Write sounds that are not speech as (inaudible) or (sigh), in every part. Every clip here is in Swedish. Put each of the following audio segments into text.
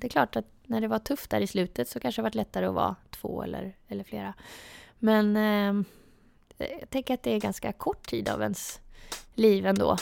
Det är klart att när det var tufft där i slutet så kanske det varit lättare att vara två eller, eller flera. Men eh, jag tänker att det är ganska kort tid av ens liv ändå.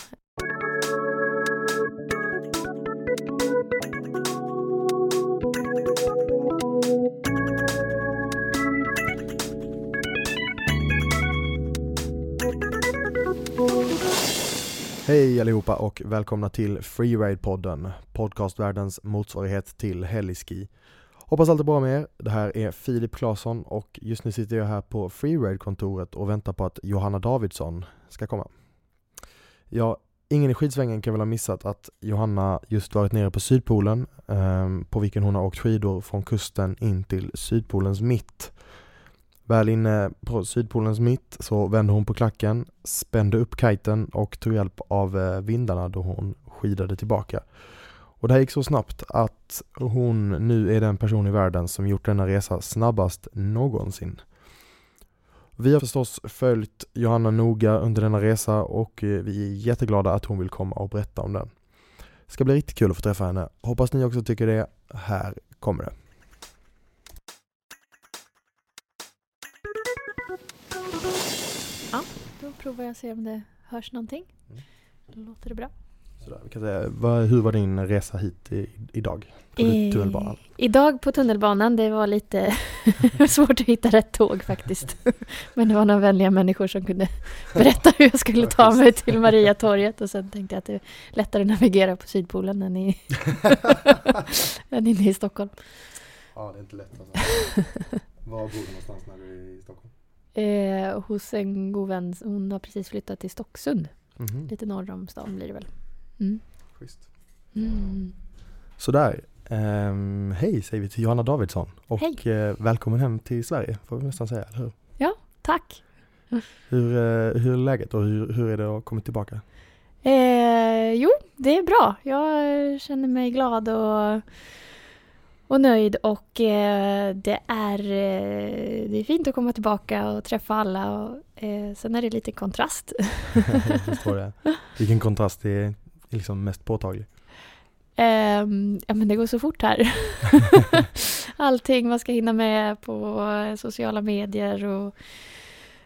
Hej allihopa och välkomna till Freeride-podden, podcastvärldens motsvarighet till Heliski. Hoppas allt är bra med er. Det här är Filip Claesson och just nu sitter jag här på Freeride-kontoret och väntar på att Johanna Davidsson ska komma. Ja, ingen i skidsvängen kan väl ha missat att Johanna just varit nere på Sydpolen eh, på vilken hon har åkt skidor från kusten in till Sydpolens mitt. Väl inne på Sydpolens mitt så vände hon på klacken, spände upp kiten och tog hjälp av eh, vindarna då hon skidade tillbaka. Och det här gick så snabbt att hon nu är den person i världen som gjort denna resa snabbast någonsin. Vi har förstås följt Johanna noga under denna resa och eh, vi är jätteglada att hon vill komma och berätta om den. Det ska bli riktigt kul att få träffa henne. Hoppas ni också tycker det. Här kommer det. Provar jag att se om det hörs någonting. Mm. Låter det bra? Sådär, vi kan säga, vad, hur var din resa hit i, idag? På Eh, tunnelbanan? Idag på tunnelbanan, det var lite (laughs) svårt att hitta rätt tåg faktiskt. (laughs) Men det var några vänliga människor som kunde (laughs) berätta hur jag skulle ta mig till Mariatorget och sen tänkte jag att det är lättare att navigera på Sydpolen än, i än inne i Stockholm. Ja, det är inte lätt alltså. Var bor du någonstans när du är i Stockholm? Eh, hos en god vän, hon har precis flyttat till Stocksund. Mhm, Lite norr om stan blir det väl. Mm. schysst. Mm. Sådär. Um, hej säger vi till Johanna Davidsson och Hej. eh, välkommen hem till Sverige får vi nästan säga, eller hur? Tack! Hur, eh, hur är läget och hur, hur är det att komma tillbaka? Eh, jo, det är bra. Jag känner mig glad och, och nöjd och eh, det, är, eh, det är fint att komma tillbaka och träffa alla. Och, eh, sen är det lite kontrast. (laughs) Jag förstår det. (laughs) Vilken kontrast är, liksom mest påtaglig? Ehm, ja, men det går så fort här. (laughs) Allting man ska hinna med på sociala medier och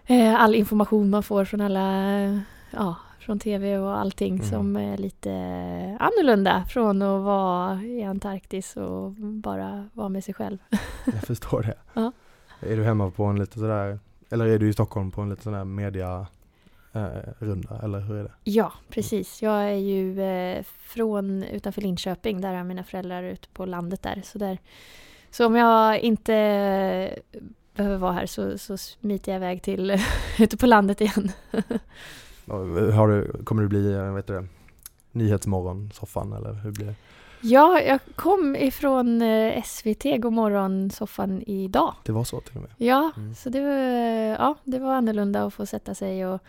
eh, all information man får från alla, ja, från tv och allting Mm. som är lite annorlunda från att vara i Antarktis och bara vara med sig själv. (laughs) Jag förstår det. Ja. Är du hemma på en lite sådär, eller är du i Stockholm på en lite sån där media eh, runda eller hur är det? Ja, precis. Jag är ju eh, från utanför Linköping, där har mina föräldrar ute på landet där. Så, där. så om jag inte behöver vara här så, så smiter jag iväg till (laughs) ute på landet igen. (laughs) Och Har du, kommer du bli, eh, vet du det, Nyhetsmorgon, soffan eller hur blir det? Ja, jag kom ifrån eh, SVT Godmorgon soffan idag. Det var så till och med. Ja, Mm. så det var, ja, det var annorlunda att få sätta sig och,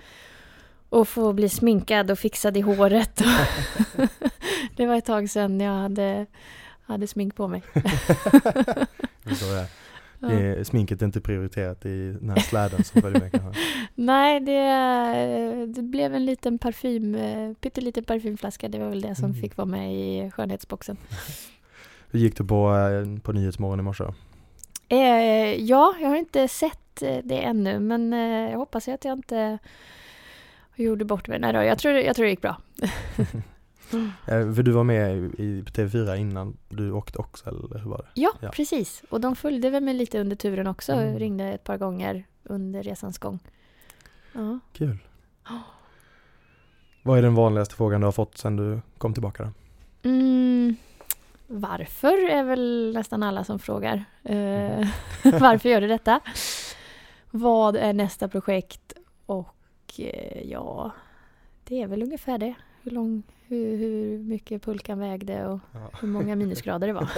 och få bli sminkad och fixad i håret. (laughs) det var ett tag sedan jag hade, hade smink på mig. (laughs) Är, sminket är inte prioriterat i den här släden som följer med kanske. Nej, det, det blev en liten parfym, eh, pytteliten parfymflaska. Det var väl det som Mm. fick vara med i skönhetsboxen. (laughs) Hur gick det på, eh, på Nyhetsmorgon i morse? Eh, ja, jag har inte sett eh, det ännu, men eh, jag hoppas att jag inte gjorde bort mig. Nej då, jag tror, jag tror det gick bra. (laughs) (laughs) Eh, För du var med i i TV4 innan du åkte också eller hur var det? Ja, Ja. precis. Och de följde väl mig lite under turen också. Mm. Ringde ett par gånger under resans gång. Ja. Kul. Vad är den vanligaste frågan du har fått sedan du kom tillbaka då? Mm, varför är väl nästan alla som frågar. Eh, (laughs) varför gör du detta? Vad är nästa projekt? Och eh, ja, det är väl ungefär det. Hur, lång, hur, hur mycket pulkan vägde och Ja. hur många (laughs) minusgrader det var.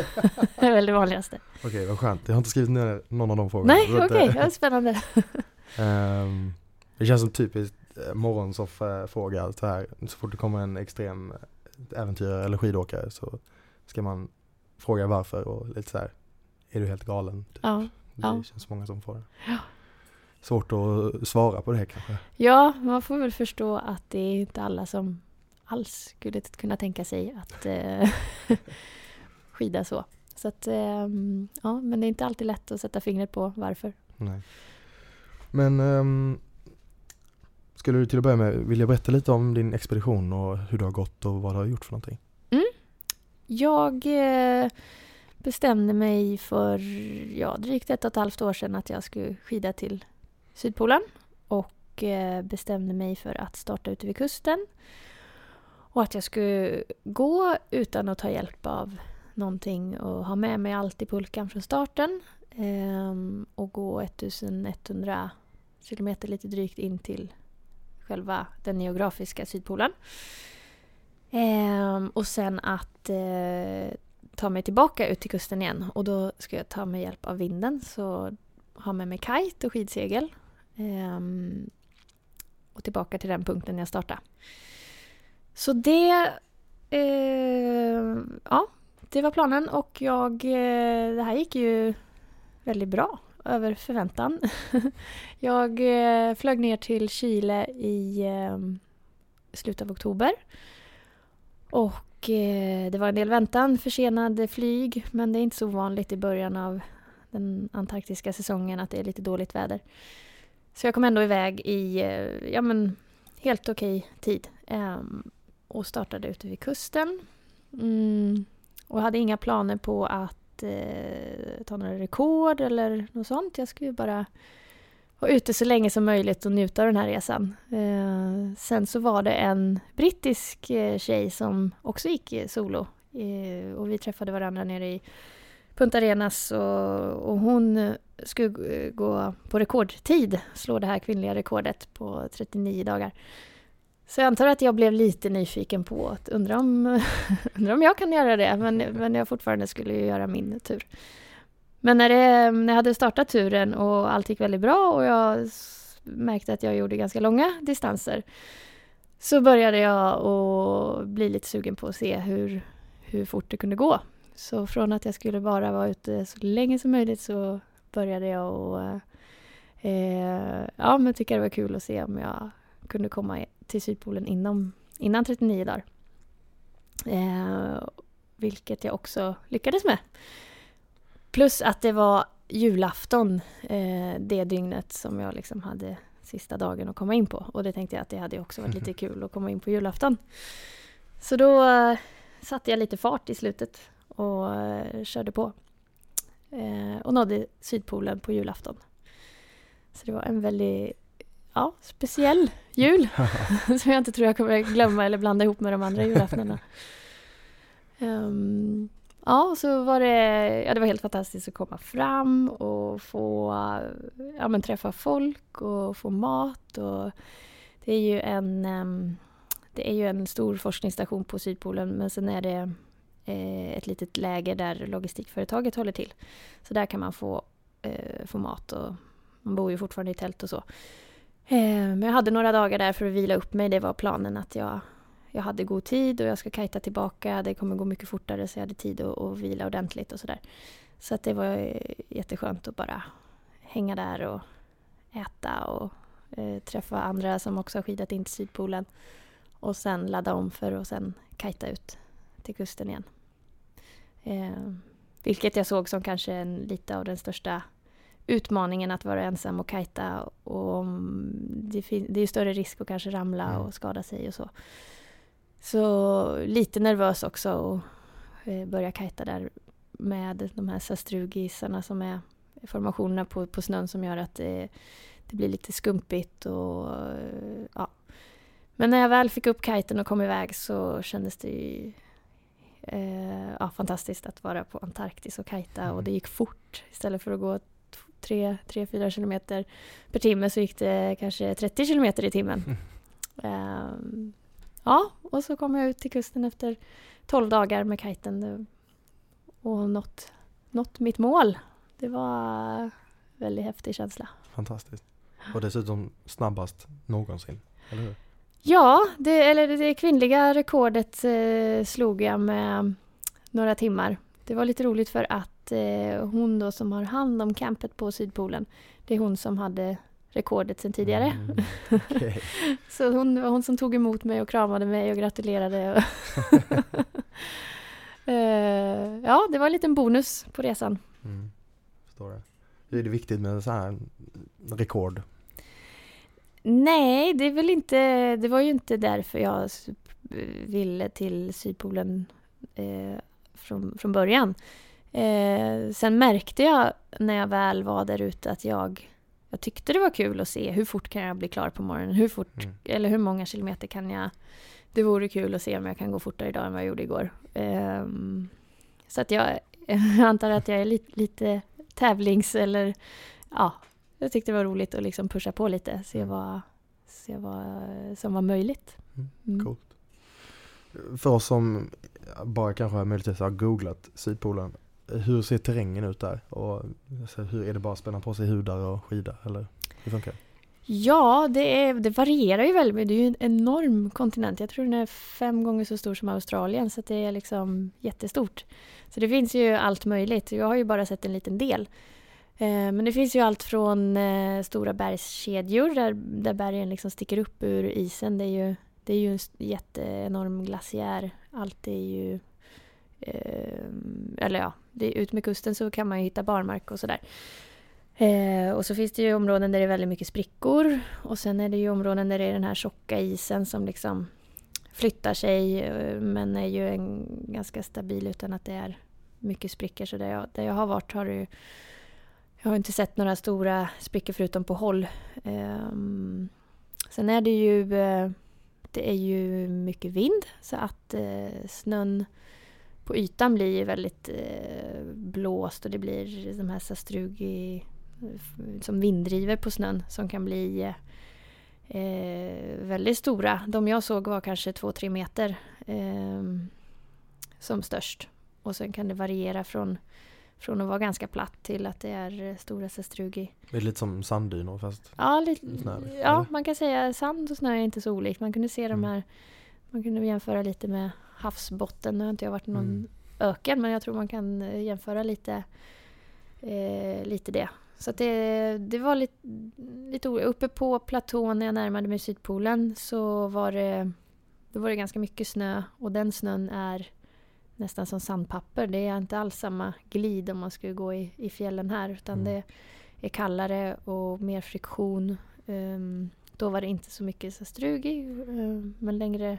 det är väl det vanligaste. Okej, vad skönt. Jag har inte skrivit ner någon av de frågorna. Nej, okej, eh, det spännande. (laughs) ehm, det känns som typiskt eh, morgonsoffa-fråga så här. Så fort det kommer en extrem eh, äventyrare eller skidåkare så ska man fråga varför och lite så här. Är du helt galen? Typ. Ja, Det ja. känns många som får det. Ja. Svårt att svara på det kanske. ja, man får väl förstå att det är inte alla som alls skulle kunna tänka sig att eh, (laughs) skida så. Så att, ehm, ja, men det är inte alltid lätt att sätta fingret på varför. Nej. Men um, skulle du till att börja med vilja berätta lite om din expedition och hur det har gått och vad du har gjort för någonting? Mm. Jag eh, bestämde mig för ja, drygt ett och ett halvt år sedan att jag skulle skida till Sydpolen och eh, bestämde mig för att starta ute vid kusten och att jag skulle gå utan att ta hjälp av någonting och ha med mig allt i pulkan från starten ehm, och gå 1100 kilometer lite drygt in till själva den geografiska Sydpolen. Ehm, och sen att eh, ta mig tillbaka ut till kusten igen och då ska jag ta mig hjälp av vinden så ha med mig kite och skidsegel ehm, och tillbaka till den punkten jag startade. Så det eh, ja, det var planen och jag, eh, det här gick ju väldigt bra, över förväntan. (laughs) jag eh, flög ner till Chile i eh, slutet av oktober. Och eh, det var en del väntan, försenade flyg, men det är inte så vanligt i början av den antarktiska säsongen att det är lite dåligt väder. Så jag kom ändå iväg i eh, ja, men, helt okej tid ehm, och startade ute vid kusten. Mm. Och hade inga planer på att eh, ta några rekord eller något sånt. Jag skulle bara vara ute så länge som möjligt och njuta av den här resan. Eh, sen så var det en brittisk eh, tjej som också gick solo. Eh, och vi träffade varandra nere i Punta Arenas och, och hon skulle eh, gå på rekordtid, slå det här kvinnliga rekordet på 39 dagar. Så jag antar att jag blev lite nyfiken på att undra om, (laughs) undra om jag kan göra det, men, men jag fortfarande skulle göra min tur. Men när, det, när jag hade startat turen och allt gick väldigt bra och jag märkte att jag gjorde ganska långa distanser så började jag att bli lite sugen på att se hur, hur fort det kunde gå. Så från att jag skulle bara vara ute så länge som möjligt så började jag att eh, ja, men tycka det var kul att se om jag kunde komma till Sydpolen inom, innan 39 dagar. Eh, vilket jag också lyckades med. Plus att det var julafton eh, det dygnet som jag liksom hade sista dagen att komma in på. Och det tänkte jag att det hade också varit lite (laughs) kul att komma in på julafton. Så då eh, satte jag lite fart i slutet och eh, körde på. Eh, och nådde Sydpolen på julafton. Så det var en väldigt ja, speciell jul. (laughs) som jag inte tror jag kommer glömma eller blanda ihop med de andra julaftnarna. Um, ehm, ja, så var det, ja, det var helt fantastiskt att komma fram och få ja, men träffa folk och få mat. Och det är ju en, um, det är ju en stor forskningsstation på Sydpolen men sen är det eh, ett litet läger där logistikföretaget håller till. Så där kan man få, eh, få mat och man bor ju fortfarande i tält och så. Eh, men jag hade några dagar där för att vila upp mig. Det var planen att jag, jag hade god tid och jag ska kajta tillbaka. Det kommer gå mycket fortare så jag hade tid att, att vila ordentligt och sådär. Så att det var eh, jätteskönt att bara hänga där och äta och eh, träffa andra som också har skidat in till Sydpolen. Och sen ladda om för att sen kajta ut till kusten igen. Eh, vilket jag såg som kanske en, lite av den största utmaningen att vara ensam och kajta. Och det, det är större risk att kanske ramla mm. och skada sig och så. Så lite nervös också att eh, börja kajta där med de här sastrugisarna som är formationerna på, på snön som gör att det, det blir lite skumpigt och ja. Men när jag väl fick upp kiten och kom iväg så kändes det ju, eh, ja, fantastiskt att vara på Antarktis och kajta mm. och det gick fort istället för att gå 3-4 kilometer per timme så gick det kanske 30 kilometer i timmen. Mm. Um, ja, och så kom jag ut till kusten efter 12 dagar med kiten och nått, nått mitt mål. Det var en väldigt häftig känsla. Fantastiskt. Och dessutom snabbast någonsin, eller hur? Ja, det, eller det kvinnliga rekordet eh, slog jag med några timmar. Det var lite roligt för att eh, hon då som har hand om campet på Sydpolen, det är hon som hade rekordet sedan tidigare. Mm, okay. (laughs) så hon var hon som tog emot mig och kramade mig och gratulerade. (laughs) Eh, ja, det var en liten bonus på resan. Mm. Förstår det. Är det viktigt med så här rekord? Nej, det är väl inte, det var ju inte därför jag ville till Sydpolen eh, från, från början. Eh, sen märkte jag när jag väl var där ute att jag, jag tyckte det var kul att se hur fort kan jag bli klar på morgonen? Hur fort, Mm. eller hur många kilometer kan jag... Det vore kul att se om jag kan gå fortare idag än vad jag gjorde igår. Ehm, så att jag, (laughs) jag antar att jag är lite, lite tävlings eller ja, jag tyckte det var roligt att liksom pusha på lite, se Mm. vad, se vad som var möjligt. Mm, Mm. Coolt. För oss som bara kanske har möjligtvis har googlat Sydpolen, hur ser terrängen ut där? Och alltså, hur är det bara att spänna på sig hudar och skida eller hur funkar det? Ja, det, är, det varierar ju väldigt mycket. Det är ju en enorm kontinent. Jag tror den är fem gånger så stor som Australien, så det är liksom jättestort. Så det finns ju allt möjligt. Jag har ju bara sett en liten del. Eh, men det finns ju allt från eh, stora bergskedjor där, där bergen liksom sticker upp ur isen. Det är ju, det är ju en jätteenorm glaciär. Allt är ju... Eh, eller ja, det ut med kusten så kan man ju hitta barmark och sådär. Eh, och så finns det ju områden där det är väldigt mycket sprickor. Och sen är det ju områden där det är den här tjocka isen som liksom flyttar sig eh, men är ju en, ganska stabil utan att det är mycket sprickor. Så där jag, där jag har varit har det ju, jag har inte sett några stora sprickor förutom på håll. Eh, sen är det ju eh, det är ju mycket vind så att eh, snön på ytan blir ju väldigt eh, blåst och det blir de här sastrugi eh, som vinddriver på snön som kan bli eh, väldigt stora. De jag såg var kanske 2-3 meter eh, som störst. Och sen kan det variera från, från att vara ganska platt till att det är eh, stora sastrugi. Det är lite som sanddynor fast Ja, lite, Snö, ja, man kan säga sand och snö är inte så olikt. Man kunde se de Mm. här, man kunde jämföra lite med havsbotten. Nu har inte jag varit i någon Mm. öken men jag tror man kan eh, jämföra lite, eh, lite det. Så det, det var lite, lite Uppe på platån när jag närmade mig Sydpolen så var det, då var det ganska mycket snö och den snön är nästan som sandpapper. Det är inte alls samma glid om man skulle gå i, i fjällen här utan Mm. det är kallare och mer friktion. Ehm, då var det inte så mycket sastrugi ehm, men längre,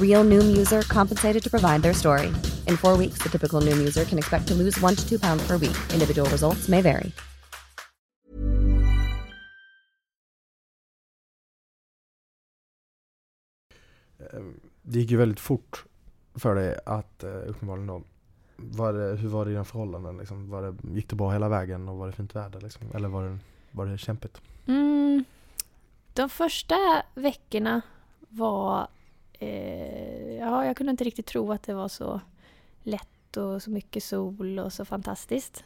Real Noom user compensated to provide their story. In four weeks, the typical Noom user can expect to lose one to two pounds per week. Individual results may vary. eh, det gick ju väldigt fort för dig att eh, uppenbarligen då var det, hur var det i dina förhållanden? Liksom? Var det, gick det bra hela vägen och var det fint väder? Liksom? Eller var det, var det kämpigt? Mm, de första veckorna var... Eh, ja, jag kunde inte riktigt tro att det var så lätt och så mycket sol och så fantastiskt.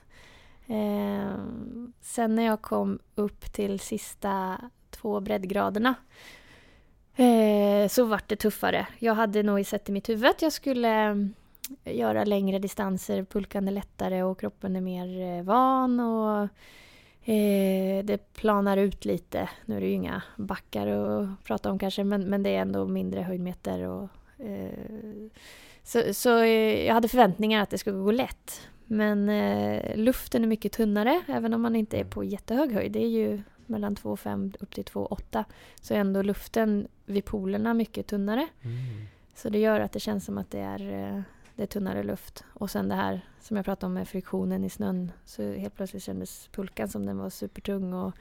Eh, sen när jag kom upp till sista två breddgraderna eh, så vart det tuffare. Jag hade nog sett i mitt huvud att jag skulle eh, göra längre distanser, pulkan är lättare och kroppen är mer eh, van och Eh, det planar ut lite. Nu är det ju inga backar att prata om kanske men, men det är ändå mindre höjdmeter. Och, eh, så så eh, jag hade förväntningar att det skulle gå lätt. Men eh, luften är mycket tunnare även om man inte är på jättehög höjd. Det är ju mellan 2,5 upp till 2,8. Så är ändå luften vid polerna mycket tunnare. Mm. Så det gör att det känns som att det är, eh, det är tunnare luft. Och sen det här som jag pratade om med friktionen i snön. Så helt plötsligt kändes pulkan som den var supertung och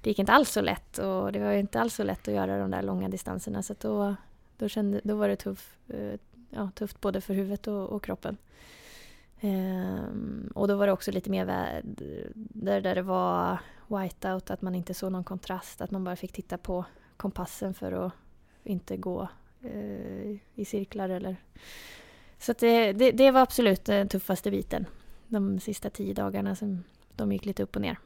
det gick inte alls så lätt. Och det var ju inte alls så lätt att göra de där långa distanserna. Så att då, då, kände, då var det tuff, eh, ja, tufft både för huvudet och, och kroppen. Ehm, och då var det också lite mer väder där, där det var whiteout, att man inte såg någon kontrast. Att man bara fick titta på kompassen för att inte gå eh, i cirklar eller så det, det, det var absolut den tuffaste biten. De sista tio dagarna som de gick lite upp och ner.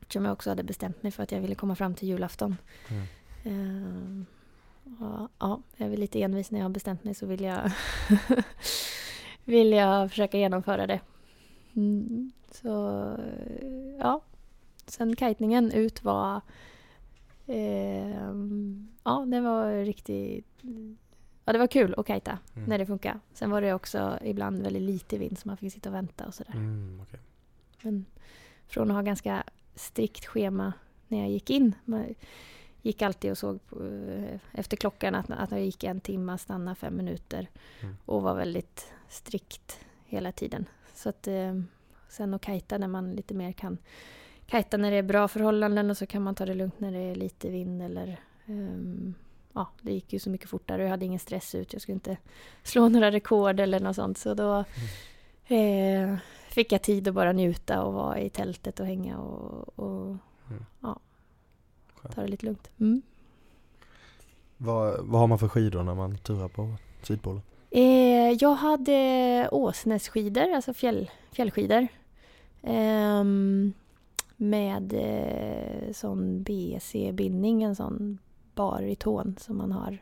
Eftersom jag också hade bestämt mig för att jag ville komma fram till julafton. Mm. Ehm, ja, ja, jag är lite envis när jag har bestämt mig så vill jag, (laughs) vill jag försöka genomföra det. Mm, så ja, sen kajtningen ut var ehm, Ja, det var riktigt Ja, det var kul att kajta Mm. när det funkar. Sen var det också ibland väldigt lite vind så man fick sitta och vänta och sådär. Mm, okej. Men från att ha ganska strikt schema när jag gick in. Man gick alltid och såg på, eh, efter klockan att, att jag gick en timme, stanna fem minuter. Mm. Och var väldigt strikt hela tiden. Så att eh, sen att kajta när man lite mer kan kajta när det är bra förhållanden och så kan man ta det lugnt när det är lite vind eller ehm, Ja, det gick ju så mycket fortare och jag hade ingen stress ut. Jag skulle inte (laughs) slå några rekord eller något sånt. Så då eh, fick jag tid att bara njuta och vara i tältet och hänga och, och Mm. ja, ta det lite lugnt. Mm. Vad, vad har man för skidor när man turar på Sydpolen? Eh, jag hade Åsnässkidor, alltså fjäll, fjällskidor. Ehm, med eh, sån BC-bindning, en sån bar i tån som man har.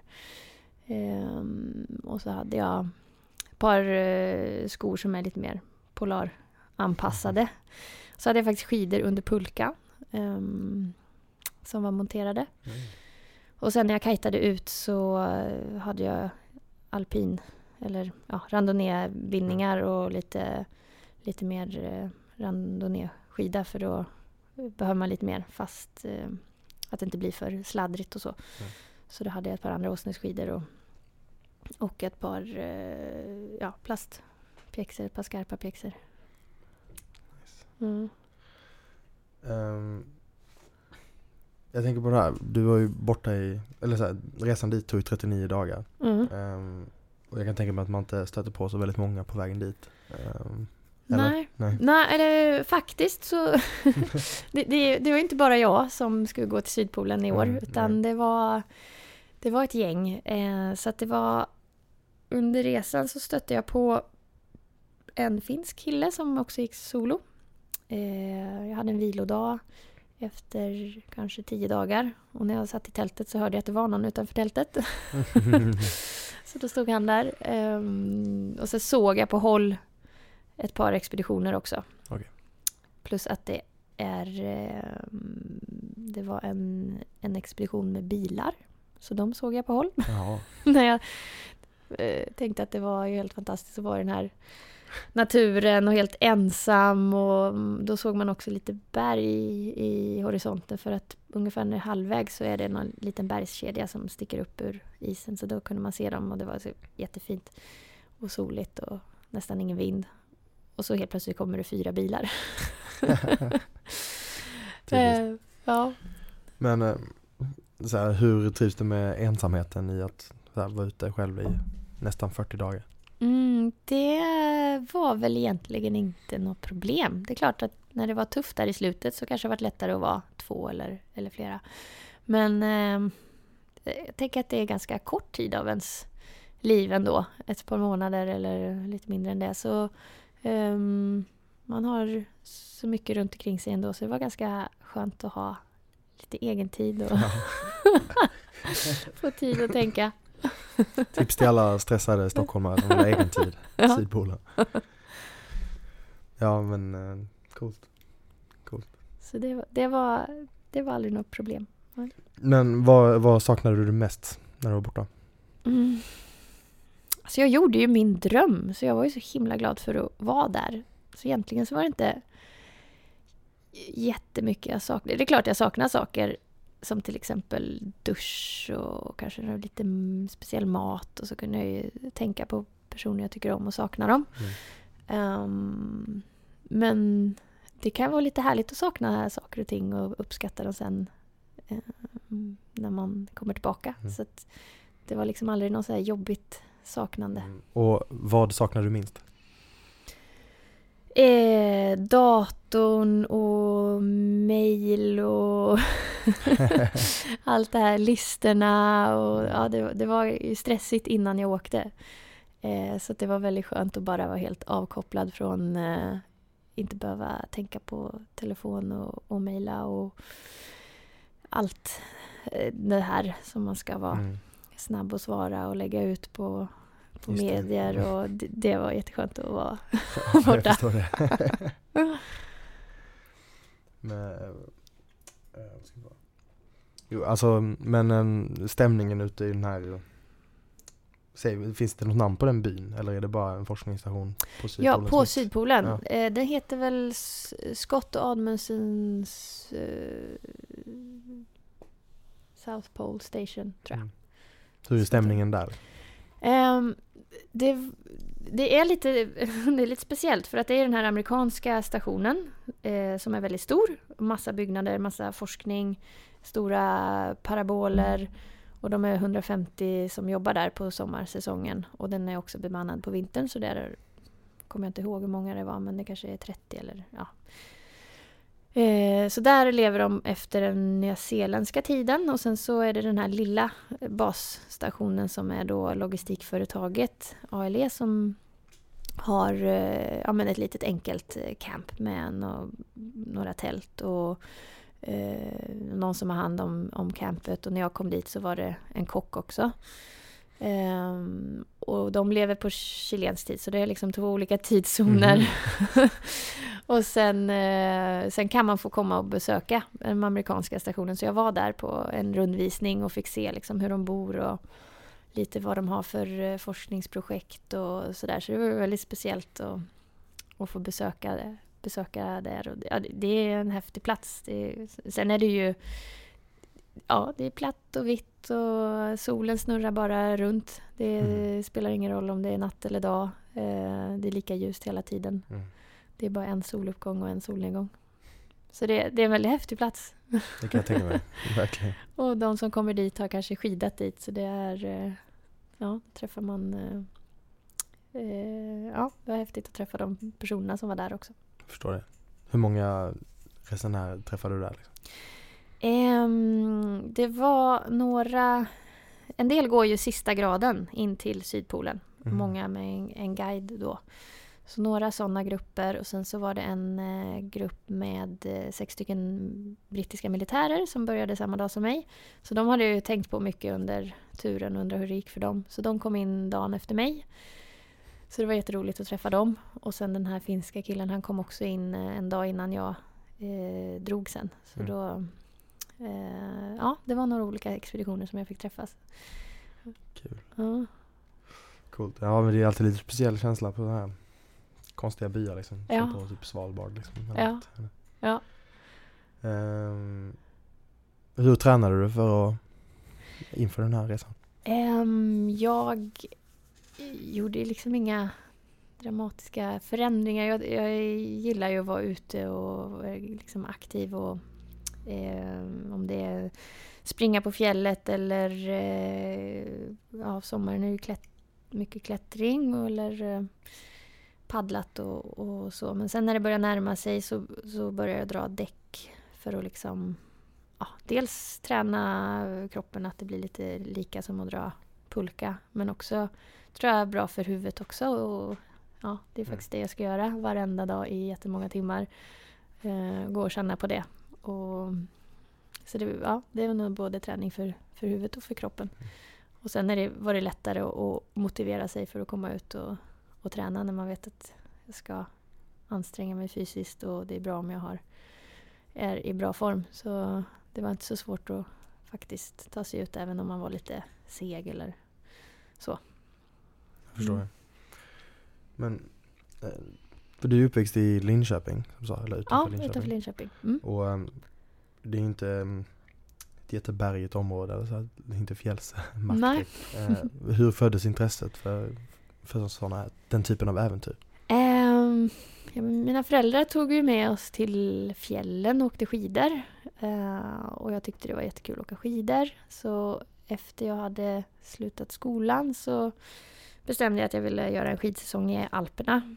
Ehm, och så hade jag ett par eh, skor som är lite mer polaranpassade. Så hade jag faktiskt skidor under pulka ehm, som var monterade. Och sen när jag kajtade ut så hade jag alpin eller ja, randonnébindningar och lite, lite mer eh, randonnéskida för då behöver man lite mer fast eh, att det inte blir för sladdrigt och så. Mm. Så då hade jag ett par andra åsneskidor och, och ett par eh, ja, plastpjäxor, ett par skarpa pjäxor. Mm. Ehm, jag tänker på det här, du var ju borta i, eller så här, resan dit tog ju 39 dagar. Mm. Ehm, och jag kan tänka mig att man inte stöter på så väldigt många på vägen dit. Ehm, eller? Nej. Nej. Nej, eller faktiskt så... (laughs) (laughs) det, det, det var inte bara jag som skulle gå till Sydpolen i år, Mm, utan det var, det var ett gäng. Eh, så att det var... Under resan så stötte jag på en finsk kille som också gick solo. Eh, jag hade en vilodag efter kanske tio dagar. Och när jag satt i tältet så hörde jag att det var någon utanför tältet. (laughs) Så då stod han där. Ehm, och så såg jag på håll ett par expeditioner också. Okej. Plus att det är... ehm, det var en, en expedition med bilar. Så de såg jag på håll. (laughs) När jag eh, tänkte att det var helt fantastiskt att vara i den här naturen och helt ensam. Och mm, då såg man också lite berg i horisonten för att ungefär när halvvägs så är det någon liten bergskedja som sticker upp ur isen. Så då kunde man se dem och det var så jättefint och soligt och nästan ingen vind. Och så helt plötsligt kommer det fyra bilar. (laughs) Eh, ja. Men eh, så här, hur trivs du med ensamheten i att här, vara ute själv i nästan 40 dagar? Mm, det var väl egentligen inte något problem. Det är klart att när det var tufft där i slutet så kanske det varit lättare att vara två eller, eller flera. Men eh, jag tänker att det är ganska kort tid av ens liv ändå. Ett par månader eller lite mindre än det. Så ehm, man har så mycket runt omkring sig ändå så det var ganska skönt att ha lite egen tid och (laughs) få tid att tänka. Tips till alla stressade stockholmare som vill ha egen tid, (laughs) Ja. Sydpolen. Ja men eh, coolt. Så det, var- det, var, det var aldrig något problem. Men vad, vad saknade du mest när du var borta? Mm. Alltså jag gjorde ju min dröm, så jag var ju så himla glad för att vara där. Så egentligen så var det inte jättemycket jag saknade. Det är klart jag saknar saker som till exempel dusch och kanske lite mm, speciell mat och så kunde jag ju tänka på personer jag tycker om och sakna dem. Ehm, men det kan vara lite härligt att sakna saker och ting och uppskatta dem sen ehm, när man kommer tillbaka. Mm. Så det var liksom aldrig något så här jobbigt saknande. Och vad saknar du minst? Eh, datorn och mail och (laughs) allt det här, listorna och ja, det, det var stressigt innan jag åkte. Eh, så det var väldigt skönt att bara vara helt avkopplad från eh, inte behöva tänka på telefon och, och mejla och allt eh, det här som man ska vara Mm. Snabb att svara och lägga ut på, på Just det. medier och det, det var jätteskönt att vara (laughs) Ja, (laughs) borta. (laughs) men, eh, jo, alltså, men eh, stämningen ute i den här Säg, finns det något namn på den byn eller är det bara en forskningsstation på Sydpolen? Ja, på Sydpolen. Ja. Eh, det heter väl Scott och Admundsens eh, South Pole Station, tror jag. Mm. Hur är stämningen där? Ehm, det, det, är lite, (laughs) det är lite speciellt för att det är den här amerikanska stationen eh, som är väldigt stor. Massa byggnader, massa forskning, stora paraboler. Och de är 150 som jobbar där på sommarsäsongen. Och den är också bemannad på vintern så där kommer jag inte ihåg hur många det var men det kanske är 30 eller ja. Eh, så där lever de efter den nyzeeländska tiden och sen så är det den här lilla basstationen som är då logistikföretaget ALE som har eh, ja, men ett litet enkelt eh, camp med några tält och eh, någon som har hand om, om campet och när jag kom dit så var det en kock också. Ehm, och de lever på chilensk tid så det är liksom två olika tidszoner. (laughs) och sen, eh, sen kan man få komma och besöka den amerikanska stationen. Så jag var där på en rundvisning och fick se liksom hur de bor och lite vad de har för eh, forskningsprojekt och sådär. Så det var väldigt speciellt att, att få besöka, besöka där. Och, ja, det- är en häftig plats. Det sen är det ju Ja, det är platt och vitt och solen snurrar bara runt. Det Mm. spelar ingen roll om det är natt eller dag. Eh, Det är lika ljust hela tiden. Mm. Det är bara en soluppgång och en solnedgång. Så det, det är en väldigt häftig plats. Det kan jag tänka mig, (laughs) verkligen. Och de som kommer dit har kanske skidat dit så det är... eh, Ja, träffar man... eh, Ja, det var häftigt att träffa de personerna som var där också. Jag förstår det. Hur många resenärer träffade du där? Liksom? Ehm, det var några... En del går ju sista graden in till Sydpolen. Mm. Många med en, en guide då. Så några sådana grupper och sen så var det en eh, grupp med eh, sex stycken brittiska militärer som började samma dag som mig. Så de hade ju tänkt på mycket under turen och undrat hur det gick för dem. Så de kom in dagen efter mig. Så det var jätteroligt att träffa dem. Och sen den här finska killen han kom också in eh, en dag innan jag eh, drog sen. Så Mm. då... Eh, ja, det var några olika expeditioner som jag fick träffas. Kul. Ja. Coolt. Ja men det är alltid lite speciell känsla på sådana här konstiga byar liksom. Ja. Som på typ Svalbard liksom. Ja. Ja. Ehm, hur tränade du för att inför den här resan? Ehm, jag gjorde liksom inga dramatiska förändringar. Jag, jag gillar ju att vara ute och liksom aktiv och ehm, om det är springa på fjället eller eh, ja, sommaren är ju klätt, mycket klättring och, eller eh, paddlat och, och så. Men sen när det börjar närma sig så, så börjar jag dra däck för att liksom ja, dels träna kroppen att det blir lite lika som att dra pulka. Men också tror jag är bra för huvudet också. Och, ja, det är Mm. faktiskt det jag ska göra varenda dag i jättemånga timmar. Eh, gå och känna på det. Och, så det, ja, det är nog både träning för, för huvudet och för kroppen. Och sen är det, var det lättare att, att motivera sig för att komma ut och, och träna när man vet att jag ska anstränga mig fysiskt och det är bra om jag har, är i bra form. Så det var inte så svårt att faktiskt ta sig ut även om man var lite seg eller Jag förstår Mm. det. Men, eh, för du är uppväxt i Linköping, som sa, eller Ja, utanför Linköping. utanför Linköping. Mm. Och ehm, det är inte um, ett jättebergigt område, eller så här, det är inte Nej. fjällsmark. Eh, (laughs) hur föddes intresset för, för här- den typen av äventyr? Ehm, ja, mina föräldrar tog ju med oss till fjällen och åkte skidor. Eh, och jag tyckte det var jättekul att åka skidor. Så efter jag hade slutat skolan så bestämde jag att jag ville göra en skidsäsong i Alperna.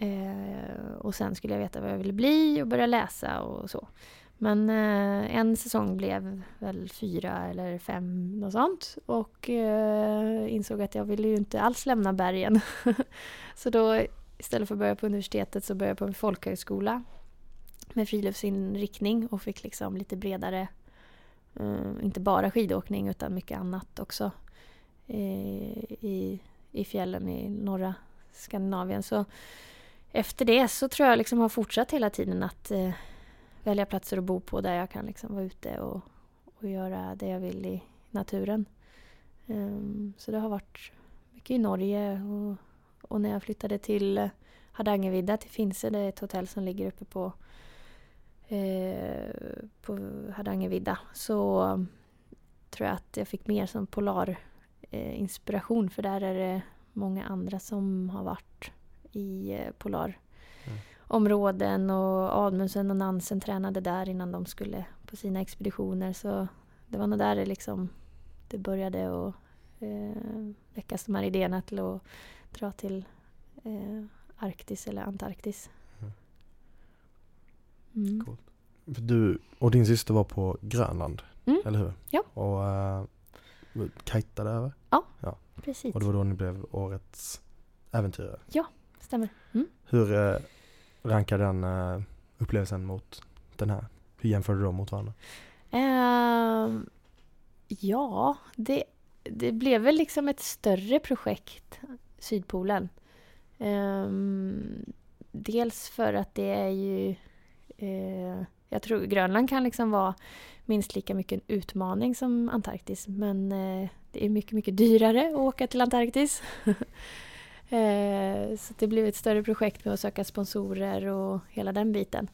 Eh, och sen skulle jag veta vad jag ville bli och börja läsa och så. Men eh, en säsong blev väl fyra eller fem, något sånt. Och eh, insåg att jag ville ju inte alls lämna bergen. (laughs) så då istället för att börja på universitetet så började jag på en folkhögskola med friluftsinriktning och fick liksom lite bredare, eh, inte bara skidåkning utan mycket annat också eh, i, i fjällen i norra Skandinavien. Så efter det så tror jag liksom har fortsatt hela tiden att eh, välja platser att bo på där jag kan liksom vara ute och, och göra det jag vill i naturen. Um, så det har varit mycket i Norge och, och när jag flyttade till eh, Hardangervidda till Finse, det är ett hotell som ligger uppe på, eh, på Hardangervidda, så tror jag att jag fick mer som polar eh, inspiration för där är det många andra som har varit i eh, polar mm. områden och Admundsen och Nansen tränade där innan de skulle på sina expeditioner så det var nog där det liksom det började att eh, väckas de här idéerna till att dra till eh, Arktis eller Antarktis. Mm. mm. Coolt. Du och din syster var på Grönland, mm. eller hur? Ja. Och uh, kajtade över? Ja, ja, precis. Och det var då ni blev årets äventyrare? Ja, stämmer. Mm. Hur uh, rankar den uh, upplevelsen mot den här? Hur jämför du dem mot varandra? Uh, ja, det, det blev väl liksom ett större projekt, Sydpolen. Um, dels för att det är ju... Uh, jag tror Grönland kan liksom vara minst lika mycket en utmaning som Antarktis men uh, det är mycket, mycket dyrare att åka till Antarktis. (laughs) Eh, så det blev ett större projekt med att söka sponsorer och hela den biten.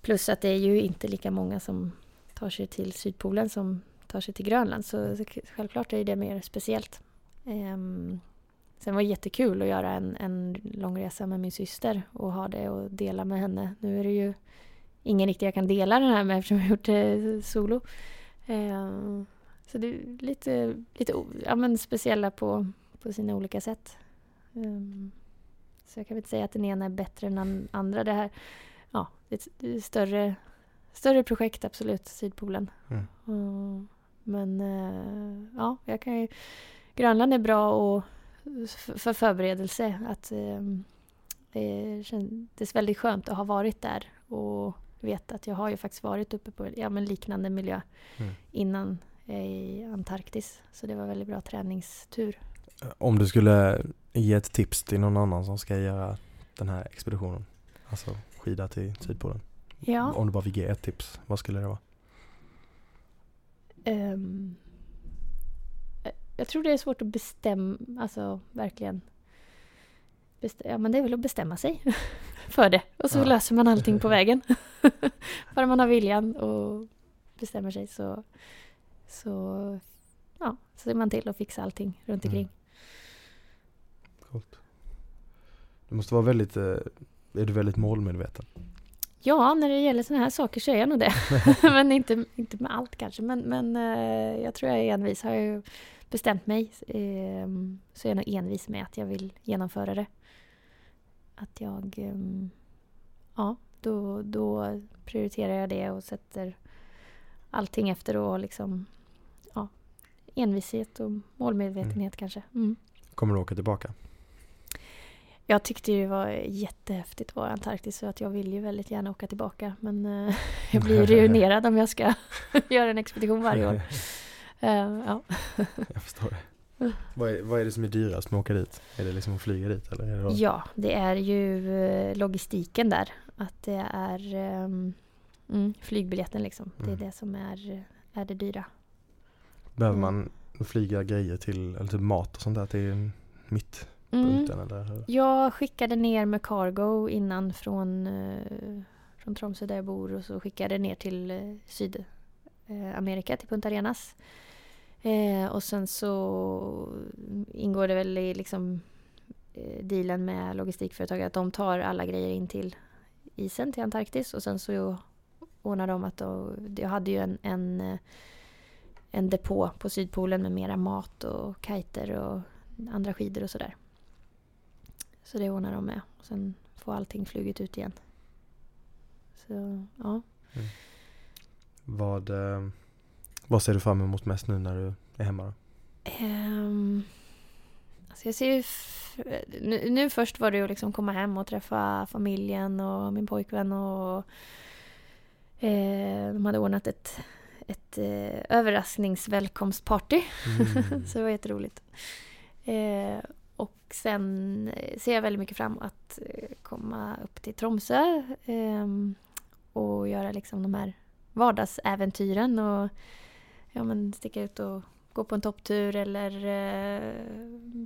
Plus att det är ju inte lika många som tar sig till Sydpolen som tar sig till Grönland så självklart är det mer speciellt. Eh, Sen var det jättekul att göra en, en lång resa med min syster och ha det och dela med henne. Nu är det ju ingen riktigt jag kan dela den här med eftersom jag har gjort det solo. Eh, så det är lite, lite ja, men speciella på, på sina olika sätt. Um, så jag kan väl inte säga att den ena är bättre än den andra. Det här ja, det är ett större, större projekt absolut, Sydpolen. Mm. Uh, men uh, ja, jag kan ju... Grönland är bra och för förberedelse. Att eh, det kändes väldigt skönt att ha varit där och veta att jag har ju faktiskt varit uppe på ja, men liknande miljö mm. innan i Antarktis. Så det var väldigt bra träningstur. Om du skulle ge ett tips till någon annan som ska göra den här expeditionen, alltså skida till Sydpolen. Ja. Om du bara fick ge ett tips, vad skulle det vara? Um, jag tror det är svårt att bestämma, alltså verkligen. Bestäm, ja men det är väl att bestämma sig (laughs) för det. Och så ja. löser man allting på (laughs) vägen. (laughs) Bara man har viljan och bestämmer sig så, så ja, så ser man till att fixa allting runt mm. omkring. Mm. Coolt. Du måste vara väldigt, eh, är du väldigt målmedveten? Ja, när det gäller sådana här saker så är jag nog det. (laughs) men inte, inte med allt kanske. Men, men eh, jag tror jag är envis. Har jag bestämt mig ehm, så är jag nog envis med att jag vill genomföra det. Att jag... Ehm, ja, då, då prioriterar jag det och sätter allting efter och liksom... Ja, envishet och målmedvetenhet mm. kanske. Mm. Kommer du åka tillbaka? Jag tyckte det var jättehäftigt att vara i Antarktis så att jag vill ju väldigt gärna åka tillbaka men uh, jag blir ruinerad om jag ska (laughs) göra en expedition varje år. Uh, ja. (laughs) jag förstår det. (laughs) Vad är, vad är det som är dyrast med att åka dit? Är det liksom att flyga dit? Eller det ja, det är ju eh, logistiken där. Att det är um, mm, flygbiljetten liksom. Det är mm. det som är, är det dyra. Behöver mm. man flyga grejer till, eller typ mat och sånt där till mitt Mm. Eller? Jag skickade ner med cargo innan från, uh, från Tromsö där jag bor och så skickade ner till uh, Sydamerika, till Punta Arenas. Eh, och sen så ingår det väl i liksom eh, dealen med logistikföretaget att de tar alla grejer in till isen till Antarktis och sen så ordnar de att då, jag hade ju en, en, en depå på Sydpolen med mera mat och kiter och andra skidor och sådär. Så det ordnar de med och sen får allting flugit ut igen. Så ja. Vad, eh, vad ser du fram emot mest nu när du är hemma? Då? Um, alltså jag ser nu, nu först var det ju att liksom komma hem och träffa familjen och min pojkvän och eh, de hade ordnat ett, ett eh, överraskningsvälkomstparty. Mm. (laughs) Så det var jätteroligt. Eh, och sen eh, ser jag väldigt mycket fram emot att eh, komma upp till Tromsö ehm, och göra liksom de här vardagsäventyren och ja, men sticka ut och gå på en topptur eller eh,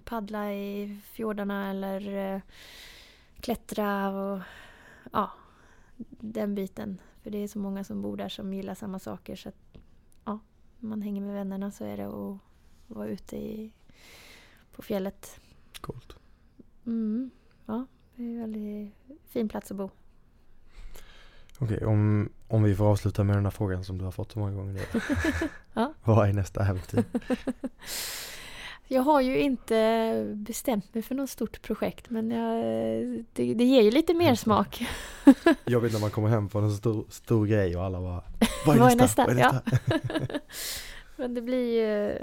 paddla i fjordarna eller eh, klättra och ja, den biten. För det är så många som bor där som gillar samma saker så att ja, om man hänger med vännerna så är det att vara ute i, på fjället. Coolt. Mm, ja, det är en väldigt fin plats att bo. Okej, om, om vi får avsluta med den här frågan som du har fått så många gånger nu. (laughs) Ja. Vad är nästa äventyr? (laughs) Jag har ju inte bestämt mig för något stort projekt men jag, det, det ger ju lite mer smak. (laughs) Jobbigt när man kommer hem på en stor, stor grej och alla bara Vad är Vad är nästa? nästa? Vad är nästa? men det blir ju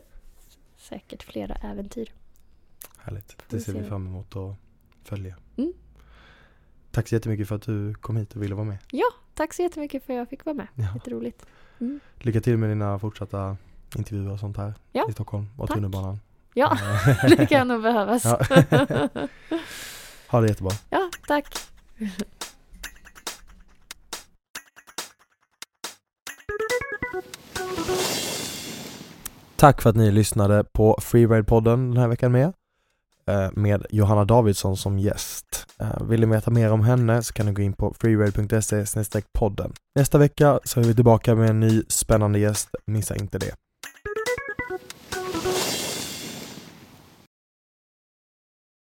säkert flera äventyr. Härligt, det ser vi fram emot att följa. Mm. Tack så jättemycket för att du kom hit och ville vara med. Tack så jättemycket för att jag fick vara med. Ja. Jätteroligt. Mm. Lycka till med dina fortsatta intervjuer och sånt här Ja, i Stockholm och tack. tunnelbanan. Ja, Eh, (laughs) det kan nog behövas. Ja. (laughs) ha det jättebra. ja, tack. Tack för att ni lyssnade på Freeride-podden den här veckan med. Eh, med Johanna Davidsson som gäst. Eh, vill ni veta mer om henne så kan ni gå in på freeride.se podden. Nästa vecka så är vi tillbaka med en ny spännande gäst. Missa inte det.